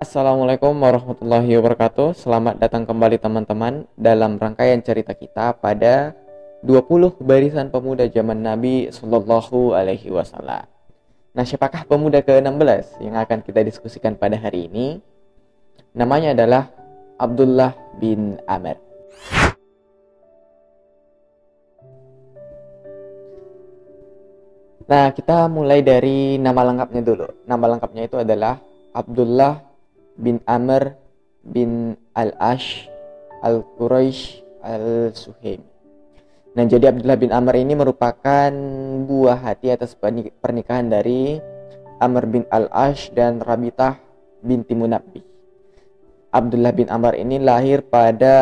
Assalamualaikum warahmatullahi wabarakatuh. Selamat datang kembali teman-teman Dalam rangkaian cerita kita pada 20 barisan pemuda zaman Nabi Sallallahu Alaihi Wasallam. Nah siapakah pemuda ke-16 yang akan kita diskusikan pada hari ini? Namanya adalah Abdullah bin Amr Nah, kita mulai dari nama lengkapnya dulu. Nama lengkapnya itu adalah Abdullah bin Amr bin Al-Ash Al-Quraish Al-Suhaim. Nah, jadi Abdullah bin Amr ini merupakan buah hati atas pernikahan dari Amr bin Al-Ash dan Rabitah binti Munabbi. Abdullah bin Amr ini lahir pada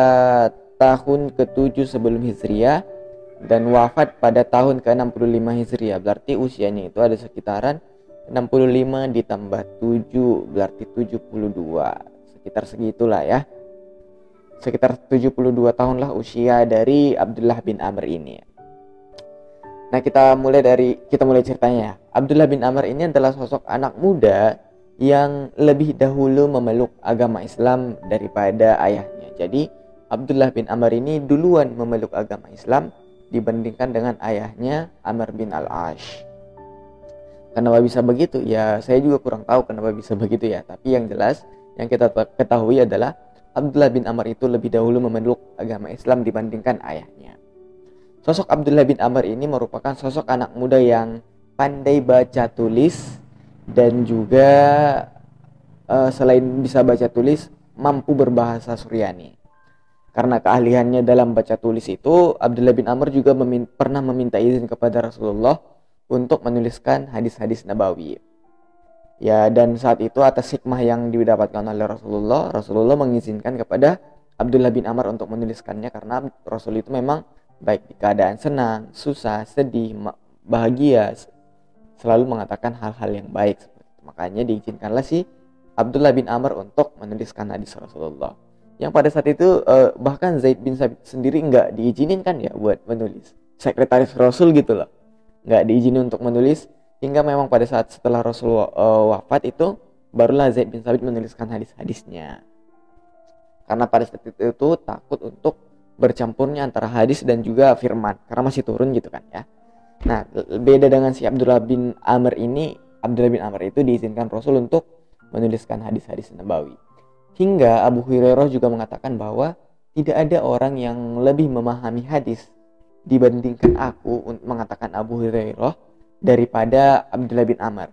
tahun ke-7 sebelum Hijriah dan wafat pada tahun ke-65 Hijriah. Berarti usianya itu ada sekitaran 65 ditambah 7 berarti 72. Sekitar segitulah ya. Sekitar 72 tahun lah usia dari Abdullah bin Amr ini. Nah, kita mulai dari kita mulai ceritanya. Abdullah bin Amr ini adalah sosok anak muda yang lebih dahulu memeluk agama Islam daripada ayahnya. Jadi, Abdullah bin Amr ini duluan memeluk agama Islam dibandingkan dengan ayahnya Amr bin Al-Ash. Kenapa bisa begitu? Ya, saya juga kurang tahu kenapa bisa begitu ya. Tapi yang jelas yang kita ketahui adalah Abdullah bin Amr itu lebih dahulu memeluk agama Islam dibandingkan ayahnya. Sosok Abdullah bin Amr ini merupakan sosok anak muda yang pandai baca tulis dan juga uh, selain bisa baca tulis mampu berbahasa Suryani. Karena keahliannya dalam baca tulis itu, Abdullah bin Amr juga memin pernah meminta izin kepada Rasulullah untuk menuliskan hadis-hadis Nabawi. Ya, dan saat itu atas hikmah yang didapatkan oleh Rasulullah, Rasulullah mengizinkan kepada Abdullah bin Amr untuk menuliskannya karena Rasul itu memang baik di keadaan senang, susah, sedih, bahagia, selalu mengatakan hal-hal yang baik. Makanya diizinkanlah si Abdullah bin Amr untuk menuliskan hadis Rasulullah yang pada saat itu uh, bahkan Zaid bin Sabit sendiri nggak diizinin kan ya buat menulis sekretaris Rasul gitu loh nggak diizinin untuk menulis hingga memang pada saat setelah Rasul uh, wafat itu barulah Zaid bin Sabit menuliskan hadis-hadisnya. Karena pada saat itu, itu takut untuk bercampurnya antara hadis dan juga firman karena masih turun gitu kan ya. Nah beda dengan si Abdullah bin Amr ini Abdullah bin Amr itu diizinkan Rasul untuk menuliskan hadis-hadis Nabawi. Hingga Abu Hurairah juga mengatakan bahwa tidak ada orang yang lebih memahami hadis dibandingkan aku untuk mengatakan Abu Hurairah daripada Abdullah bin Amr.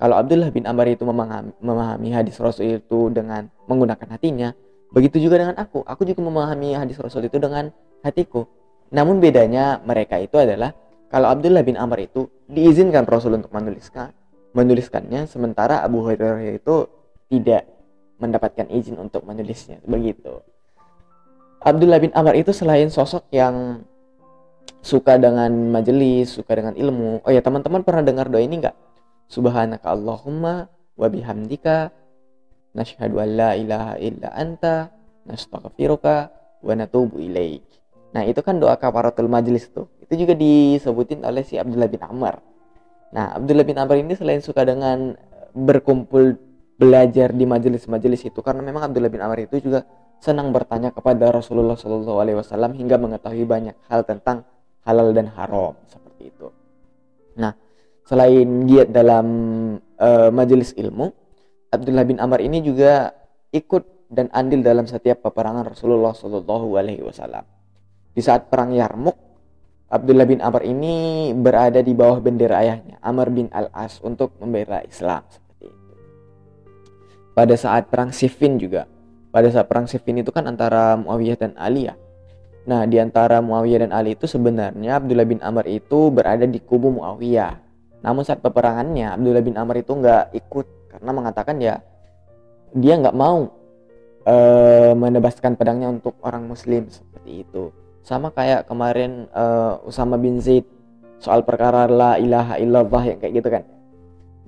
Kalau Abdullah bin Amr itu memahami, hadis Rasul itu dengan menggunakan hatinya, begitu juga dengan aku. Aku juga memahami hadis Rasul itu dengan hatiku. Namun bedanya mereka itu adalah kalau Abdullah bin Amr itu diizinkan Rasul untuk menuliskan menuliskannya sementara Abu Hurairah itu tidak mendapatkan izin untuk menulisnya begitu Abdullah bin Amr itu selain sosok yang suka dengan majelis suka dengan ilmu. Oh ya teman-teman pernah dengar doa ini nggak? Subhanaka Allahumma wa bihamdika nashhadu an la ilaha illa anta nastaghfiruka wa natubu ilaik. Nah itu kan doa kafaratul majelis tuh. Itu juga disebutin oleh si Abdullah bin Amr. Nah Abdullah bin Amr ini selain suka dengan berkumpul belajar di majelis-majelis itu karena memang Abdullah bin Amr itu juga senang bertanya kepada Rasulullah Wasallam hingga mengetahui banyak hal tentang halal dan haram seperti itu. Nah, selain giat dalam uh, majelis ilmu, Abdullah bin Amr ini juga ikut dan andil dalam setiap peperangan Rasulullah Shallallahu Alaihi Wasallam. Di saat perang Yarmuk, Abdullah bin Amr ini berada di bawah bendera ayahnya, Amr bin Al As, untuk membela Islam pada saat perang Siffin juga. Pada saat perang Siffin itu kan antara Muawiyah dan Ali ya. Nah, di antara Muawiyah dan Ali itu sebenarnya Abdullah bin Amr itu berada di kubu Muawiyah. Namun saat peperangannya Abdullah bin Amr itu nggak ikut karena mengatakan ya dia nggak mau uh, menebaskan pedangnya untuk orang Muslim seperti itu. Sama kayak kemarin uh, Usama bin Zaid soal perkara la ilaha illallah yang kayak gitu kan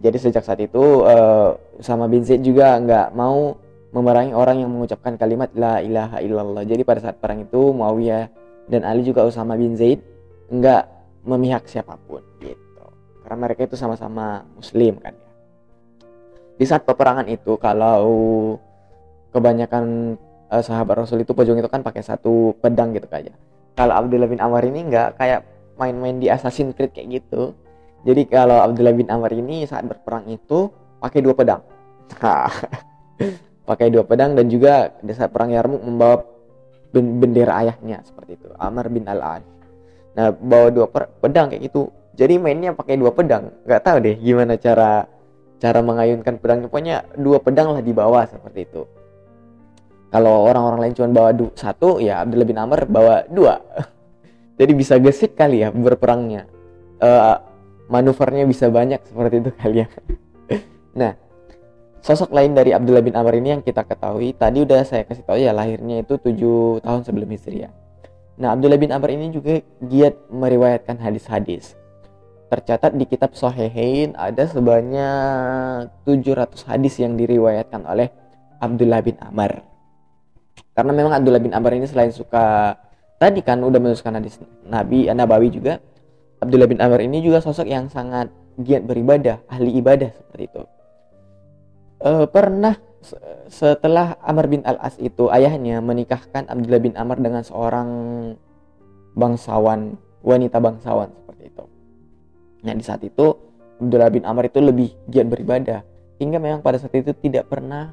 jadi sejak saat itu uh, sama bin Zaid juga nggak mau memerangi orang yang mengucapkan kalimat la ilaha illallah. Jadi pada saat perang itu Muawiyah dan Ali juga Usama bin Zaid nggak memihak siapa pun gitu. Karena mereka itu sama-sama muslim kan ya. Di saat peperangan itu kalau kebanyakan uh, sahabat Rasul itu pojong itu kan pakai satu pedang gitu aja. Kalau Abdullah bin Amr ini nggak kayak main-main di Assassin's Creed kayak gitu. Jadi kalau Abdullah bin Amr ini saat berperang itu pakai dua pedang. pakai dua pedang dan juga saat perang Yarmuk membawa bendera ayahnya seperti itu. Amr bin Al-Ash. Nah, bawa dua pedang kayak gitu. Jadi mainnya pakai dua pedang. Nggak tahu deh gimana cara cara mengayunkan pedangnya. Pokoknya dua pedang lah di bawah seperti itu kalau orang-orang lain cuma bawa satu ya Abdullah bin Amr bawa dua jadi bisa gesik kali ya berperangnya uh, manuvernya bisa banyak seperti itu kali ya nah sosok lain dari Abdullah bin Amr ini yang kita ketahui tadi udah saya kasih tahu ya lahirnya itu tujuh tahun sebelum Hijriah. Nah Abdullah bin Amr ini juga giat meriwayatkan hadis-hadis. Tercatat di kitab Sahihain ada sebanyak 700 hadis yang diriwayatkan oleh Abdullah bin Amr. Karena memang Abdullah bin Amr ini selain suka tadi kan udah menuliskan hadis Nabi Nabawi juga Abdullah bin Amr ini juga sosok yang sangat giat beribadah ahli ibadah seperti itu e, pernah setelah Amr bin Al As itu ayahnya menikahkan Abdullah bin Amr dengan seorang bangsawan wanita bangsawan seperti itu nah di saat itu Abdullah bin Amr itu lebih giat beribadah hingga memang pada saat itu tidak pernah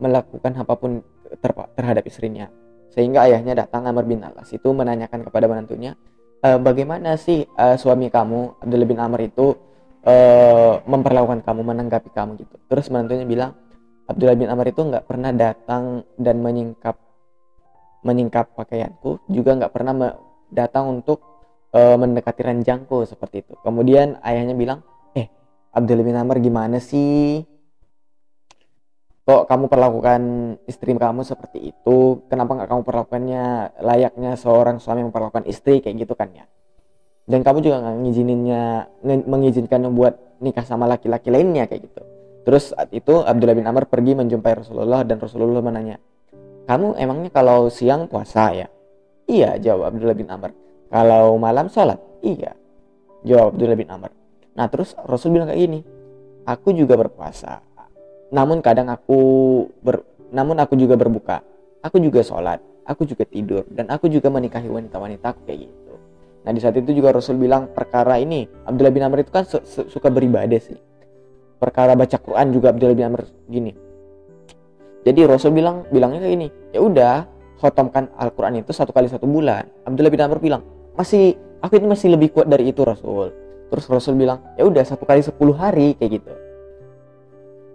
melakukan apa pun ter terhadap istrinya. Sehingga ayahnya datang Amr bin Alas itu menanyakan kepada menantunya, e, bagaimana sih e, suami kamu Abdullah bin Amr itu e, memperlakukan kamu, menanggapi kamu gitu. Terus menantunya bilang, Abdullah bin Amr itu nggak pernah datang dan menyingkap menyingkap pakaianku, juga nggak pernah datang untuk e, mendekati ranjangku seperti itu. Kemudian ayahnya bilang, eh Abdullah bin Amr gimana sih? kok kamu perlakukan istri kamu seperti itu kenapa nggak kamu perlakukannya layaknya seorang suami memperlakukan istri kayak gitu kan ya dan kamu juga nggak ngizininnya mengizinkan buat nikah sama laki-laki lainnya kayak gitu terus saat itu Abdullah bin Amr pergi menjumpai Rasulullah dan Rasulullah menanya kamu emangnya kalau siang puasa ya iya jawab Abdullah bin Amr kalau malam sholat iya jawab Abdullah bin Amr nah terus Rasul bilang kayak gini aku juga berpuasa namun kadang aku ber, namun aku juga berbuka. Aku juga sholat, aku juga tidur, dan aku juga menikahi wanita-wanita aku kayak gitu. Nah di saat itu juga Rasul bilang perkara ini Abdullah bin Amr itu kan su su suka beribadah sih. Perkara baca Quran juga Abdullah bin Amr gini. Jadi Rasul bilang bilangnya kayak gini, ya udah khotomkan Al-Quran itu satu kali satu bulan. Abdullah bin Amr bilang masih aku itu masih lebih kuat dari itu Rasul. Terus Rasul bilang ya udah satu kali sepuluh hari kayak gitu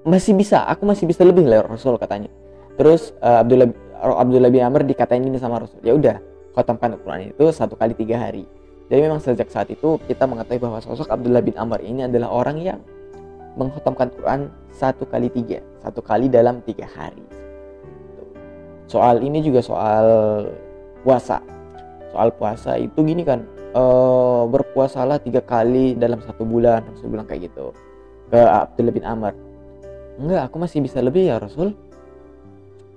masih bisa aku masih bisa lebih lah Rasul katanya terus uh, Abdullah Abdullah bin Amr dikatain ini sama Rasul ya udah khotamkan Al-Quran itu satu kali tiga hari jadi memang sejak saat itu kita mengetahui bahwa sosok Abdullah bin Amr ini adalah orang yang menghotamkan Quran satu kali tiga satu kali dalam tiga hari. Soal ini juga soal puasa. Soal puasa itu gini kan uh, berpuasalah tiga kali dalam satu bulan Rasul bilang kayak gitu ke Abdullah bin Amr. Enggak aku masih bisa lebih ya Rasul.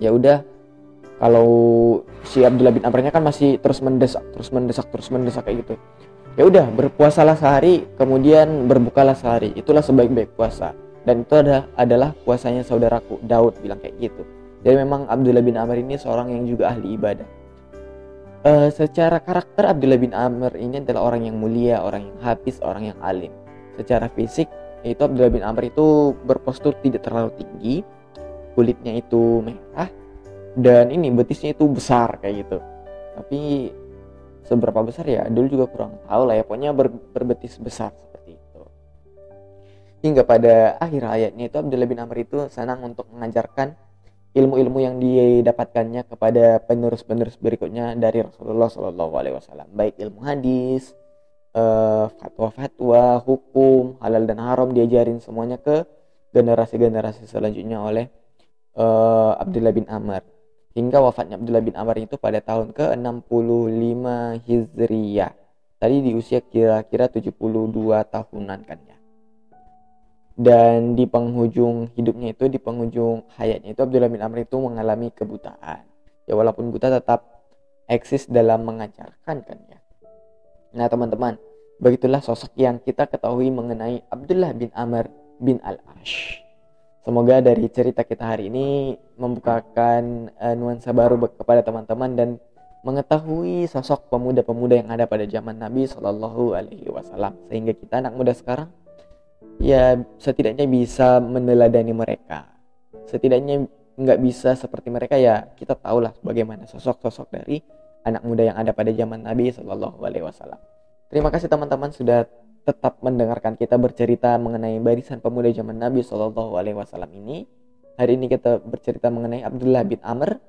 Ya udah kalau si Abdullah bin Amrnya kan masih terus mendesak terus mendesak terus mendesak kayak gitu. Ya udah berpuasalah sehari kemudian berbukalah sehari. Itulah sebaik-baik puasa. Dan itu ada adalah puasanya saudaraku Daud bilang kayak gitu. Jadi memang Abdullah bin Amr ini seorang yang juga ahli ibadah. Uh, secara karakter Abdullah bin Amr ini adalah orang yang mulia orang yang habis orang yang alim. Secara fisik yaitu Abdullah bin Amr itu berpostur tidak terlalu tinggi. Kulitnya itu merah dan ini betisnya itu besar kayak gitu. Tapi seberapa besar ya dulu juga kurang tahu lah ya. Pokoknya ber, berbetis besar seperti itu. Hingga pada akhir ayatnya itu Abdullah bin Amr itu senang untuk mengajarkan ilmu-ilmu yang didapatkannya kepada penerus-penerus berikutnya dari Rasulullah Shallallahu Alaihi Wasallam. Baik ilmu hadis eh, fatwa-fatwa, hukum, halal dan haram diajarin semuanya ke generasi-generasi selanjutnya oleh uh, Abdullah bin Amr. Hingga wafatnya Abdullah bin Amr itu pada tahun ke-65 Hijriyah. Tadi di usia kira-kira 72 tahunan kan ya. Dan di penghujung hidupnya itu, di penghujung hayatnya itu Abdullah bin Amr itu mengalami kebutaan. Ya walaupun buta tetap eksis dalam mengajarkan kan ya Nah teman-teman, begitulah sosok yang kita ketahui mengenai Abdullah bin Amr bin Al-Ash. Semoga dari cerita kita hari ini membukakan uh, nuansa baru kepada teman-teman dan mengetahui sosok pemuda-pemuda yang ada pada zaman Nabi Shallallahu Alaihi Wasallam. Sehingga kita anak muda sekarang ya setidaknya bisa meneladani mereka. Setidaknya nggak bisa seperti mereka ya kita tahulah bagaimana sosok-sosok dari anak muda yang ada pada zaman Nabi Shallallahu Alaihi Wasallam. Terima kasih teman-teman sudah tetap mendengarkan kita bercerita mengenai barisan pemuda zaman Nabi Shallallahu Alaihi Wasallam ini. Hari ini kita bercerita mengenai Abdullah bin Amr.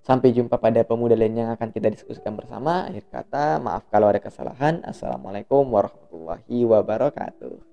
Sampai jumpa pada pemuda lain yang akan kita diskusikan bersama. Akhir kata, maaf kalau ada kesalahan. Assalamualaikum warahmatullahi wabarakatuh.